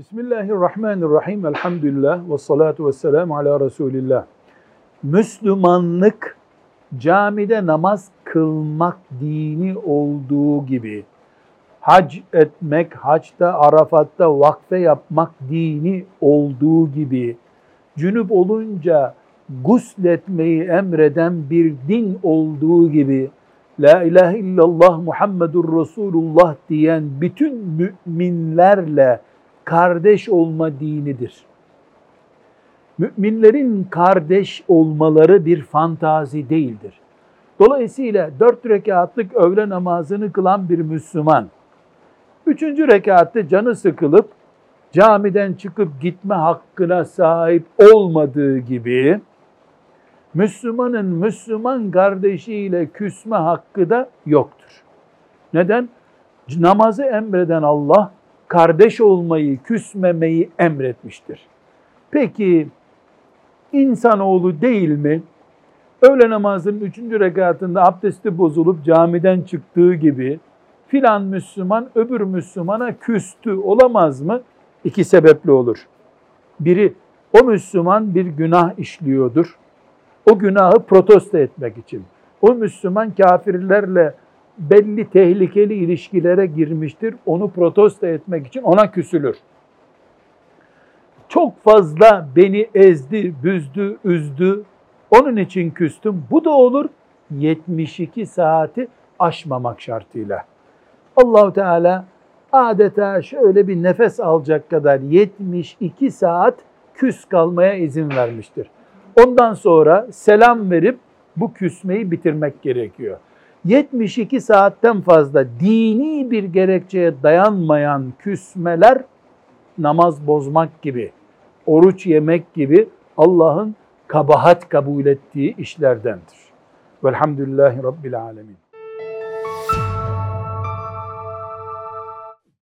Bismillahirrahmanirrahim. Elhamdülillah ve salatu ve selamu ala Resulillah. Müslümanlık camide namaz kılmak dini olduğu gibi hac etmek, haçta, arafatta vakfe yapmak dini olduğu gibi cünüp olunca gusletmeyi emreden bir din olduğu gibi La ilahe illallah Muhammedur Resulullah diyen bütün müminlerle kardeş olma dinidir. Müminlerin kardeş olmaları bir fantazi değildir. Dolayısıyla dört rekatlık öğle namazını kılan bir Müslüman, üçüncü rekatta canı sıkılıp camiden çıkıp gitme hakkına sahip olmadığı gibi, Müslümanın Müslüman kardeşiyle küsme hakkı da yoktur. Neden? Namazı emreden Allah, kardeş olmayı, küsmemeyi emretmiştir. Peki insanoğlu değil mi? Öğle namazının üçüncü rekatında abdesti bozulup camiden çıktığı gibi filan Müslüman öbür Müslümana küstü olamaz mı? İki sebeple olur. Biri o Müslüman bir günah işliyordur. O günahı protesto etmek için. O Müslüman kafirlerle belli tehlikeli ilişkilere girmiştir. Onu protesto etmek için ona küsülür. Çok fazla beni ezdi, büzdü, üzdü. Onun için küstüm. Bu da olur 72 saati aşmamak şartıyla. Allahu Teala adeta şöyle bir nefes alacak kadar 72 saat küs kalmaya izin vermiştir. Ondan sonra selam verip bu küsmeyi bitirmek gerekiyor. 72 saatten fazla dini bir gerekçeye dayanmayan küsmeler namaz bozmak gibi, oruç yemek gibi Allah'ın kabahat kabul ettiği işlerdendir. Velhamdülillahi Rabbil Alemin.